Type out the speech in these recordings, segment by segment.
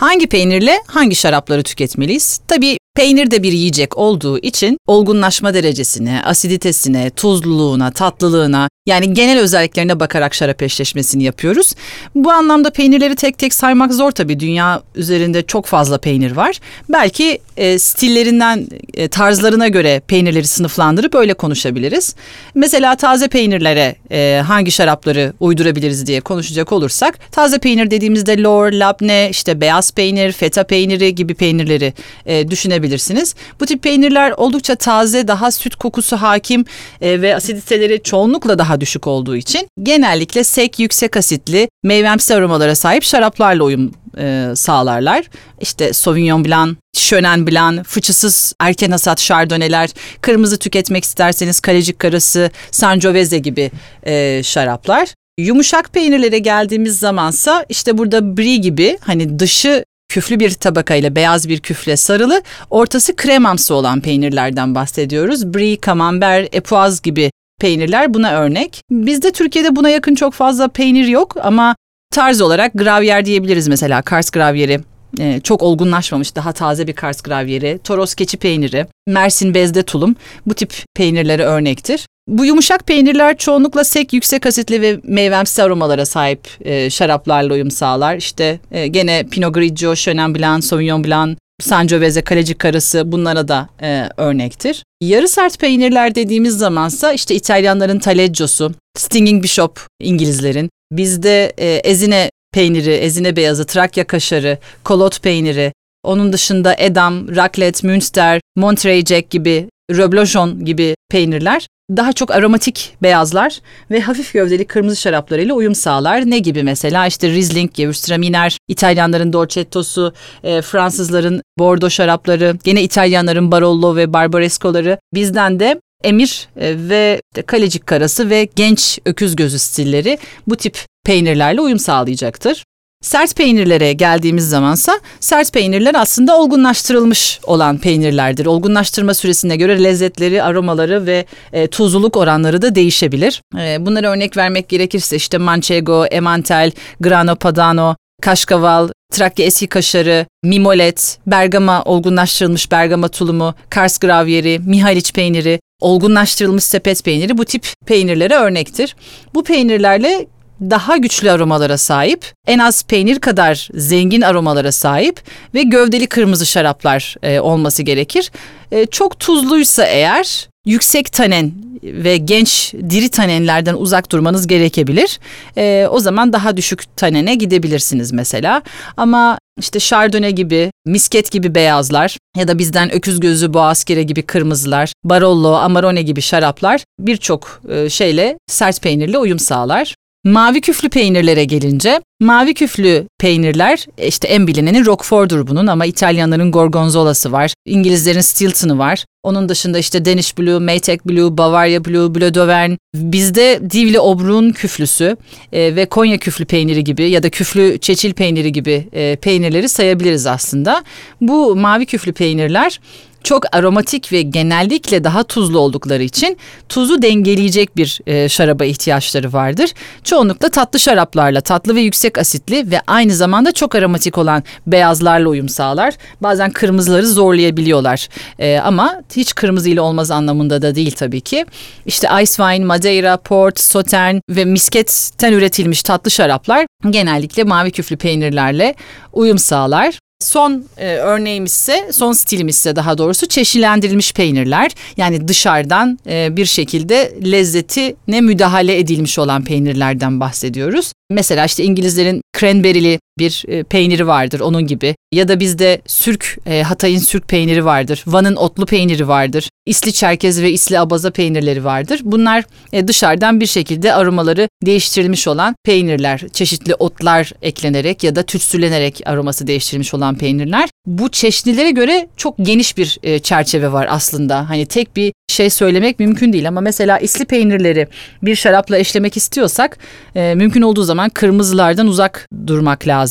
Hangi peynirle hangi şarapları tüketmeliyiz? Tabii Peynir de bir yiyecek olduğu için olgunlaşma derecesine, asiditesine, tuzluluğuna, tatlılığına yani genel özelliklerine bakarak şarap eşleşmesini yapıyoruz. Bu anlamda peynirleri tek tek saymak zor tabii. Dünya üzerinde çok fazla peynir var. Belki e, stillerinden, e, tarzlarına göre peynirleri sınıflandırıp öyle konuşabiliriz. Mesela taze peynirlere e, hangi şarapları uydurabiliriz diye konuşacak olursak taze peynir dediğimizde lor, labne, işte beyaz peynir, feta peyniri gibi peynirleri e, düşünebilirsiniz. Bu tip peynirler oldukça taze, daha süt kokusu hakim e, ve asiditeleri çoğunlukla daha düşük olduğu için genellikle sek, yüksek asitli, meyvemsi aromalara sahip şaraplarla uyum e, sağlarlar. İşte Sauvignon Blanc, Chenin Blanc, fıçısız erken hasat şardoneler, kırmızı tüketmek isterseniz kalecik karası, Sangiovese gibi e, şaraplar. Yumuşak peynirlere geldiğimiz zamansa işte burada brie gibi hani dışı küflü bir tabakayla beyaz bir küfle sarılı, ortası kremamsı olan peynirlerden bahsediyoruz. Brie, camembert, epoaz gibi peynirler buna örnek. Bizde Türkiye'de buna yakın çok fazla peynir yok ama tarz olarak gravyer diyebiliriz mesela Kars gravyeri. Ee, çok olgunlaşmamış daha taze bir Kars gravyeri, Toros keçi peyniri, Mersin bezde tulum bu tip peynirlere örnektir. Bu yumuşak peynirler çoğunlukla sek, yüksek asitli ve meyvemsi aromalara sahip e, şaraplarla uyum sağlar. İşte e, gene Pinot Grigio, Chenin Blanc, Sauvignon Blanc, Sangiovese, Kalecik karısı bunlara da e, örnektir. Yarı sert peynirler dediğimiz zamansa işte İtalyanların Taleggio'su, Stinging Bishop İngilizlerin, bizde e, ezine peyniri, ezine beyazı, Trakya kaşarı, kolot peyniri, onun dışında Edam, Raclette, Münster, Monterey Jack gibi, Reblochon gibi peynirler daha çok aromatik beyazlar ve hafif gövdeli kırmızı şaraplarıyla uyum sağlar. Ne gibi mesela işte Riesling, Gewürztraminer, İtalyanların Dolcetto'su, e, Fransızların Bordeaux şarapları, gene İtalyanların Barolo ve Barbaresco'ları bizden de emir e, ve kalecik karası ve genç öküz gözü stilleri bu tip peynirlerle uyum sağlayacaktır. Sert peynirlere geldiğimiz zamansa sert peynirler aslında olgunlaştırılmış olan peynirlerdir. Olgunlaştırma süresine göre lezzetleri, aromaları ve e, tuzluluk oranları da değişebilir. E, bunlara örnek vermek gerekirse işte Manchego, Emmental, Grano Padano, Kaşkaval, Trakya eski kaşarı, mimolet, Bergama olgunlaştırılmış Bergama tulumu, Kars gravyeri, Mihaliç peyniri, olgunlaştırılmış sepet peyniri bu tip peynirlere örnektir. Bu peynirlerle daha güçlü aromalara sahip, en az peynir kadar zengin aromalara sahip ve gövdeli kırmızı şaraplar e, olması gerekir. E, çok tuzluysa eğer yüksek tanen ve genç diri tanenlerden uzak durmanız gerekebilir. E, o zaman daha düşük tanene gidebilirsiniz mesela. Ama işte Chardonnay gibi, misket gibi beyazlar ya da bizden öküz gözü boğazkere gibi kırmızılar, Barolo, Amarone gibi şaraplar birçok e, şeyle sert peynirle uyum sağlar. Mavi küflü peynirlere gelince mavi küflü peynirler işte en bilineni Roquefort'dur bunun ama İtalyanların Gorgonzola'sı var. İngilizlerin Stilton'ı var. Onun dışında işte Danish Blue, Maytag Blue, Bavaria Blue, Bleu d'Auvergne. Bizde Divli Obruk'un küflüsü e, ve Konya küflü peyniri gibi ya da küflü çeçil peyniri gibi e, peynirleri sayabiliriz aslında. Bu mavi küflü peynirler çok aromatik ve genellikle daha tuzlu oldukları için tuzu dengeleyecek bir e, şaraba ihtiyaçları vardır. Çoğunlukla tatlı şaraplarla, tatlı ve yüksek asitli ve aynı zamanda çok aromatik olan beyazlarla uyum sağlar. Bazen kırmızıları zorlayabiliyorlar. E, ama hiç kırmızı ile olmaz anlamında da değil tabii ki. İşte ice wine, madeira, port, sautern ve misketten üretilmiş tatlı şaraplar genellikle mavi küflü peynirlerle uyum sağlar. Son e, örneğimiz ise, son stilimiz ise daha doğrusu çeşitlendirilmiş peynirler. Yani dışarıdan e, bir şekilde lezzetine müdahale edilmiş olan peynirlerden bahsediyoruz. Mesela işte İngilizlerin cranberry'li bir e, peyniri vardır onun gibi. Ya da bizde sürk, e, Hatay'ın sürk peyniri vardır. Van'ın otlu peyniri vardır. İsli çerkez ve isli abaza peynirleri vardır. Bunlar e, dışarıdan bir şekilde aromaları değiştirilmiş olan peynirler. Çeşitli otlar eklenerek ya da tütsülenerek aroması değiştirilmiş olan peynirler. Bu çeşnilere göre çok geniş bir e, çerçeve var aslında. Hani tek bir şey söylemek mümkün değil ama mesela isli peynirleri bir şarapla eşlemek istiyorsak mümkün olduğu zaman kırmızılardan uzak durmak lazım.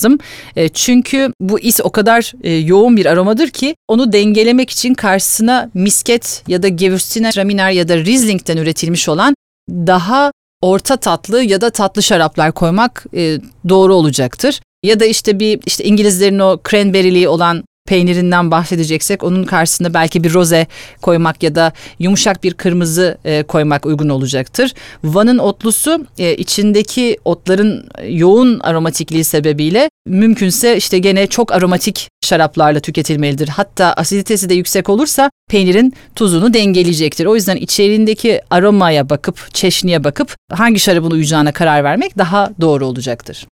E, çünkü bu is o kadar e, yoğun bir aromadır ki onu dengelemek için karşısına misket ya da Gewürztraminer ya da Riesling'den üretilmiş olan daha orta tatlı ya da tatlı şaraplar koymak e, doğru olacaktır. Ya da işte bir işte İngilizlerin o cranberry'li olan peynirinden bahsedeceksek onun karşısında belki bir roze koymak ya da yumuşak bir kırmızı e, koymak uygun olacaktır. Van'ın otlusu e, içindeki otların yoğun aromatikliği sebebiyle mümkünse işte gene çok aromatik şaraplarla tüketilmelidir. Hatta asiditesi de yüksek olursa peynirin tuzunu dengeleyecektir. O yüzden içeriğindeki aromaya bakıp, çeşniye bakıp hangi şarabın uyacağına karar vermek daha doğru olacaktır.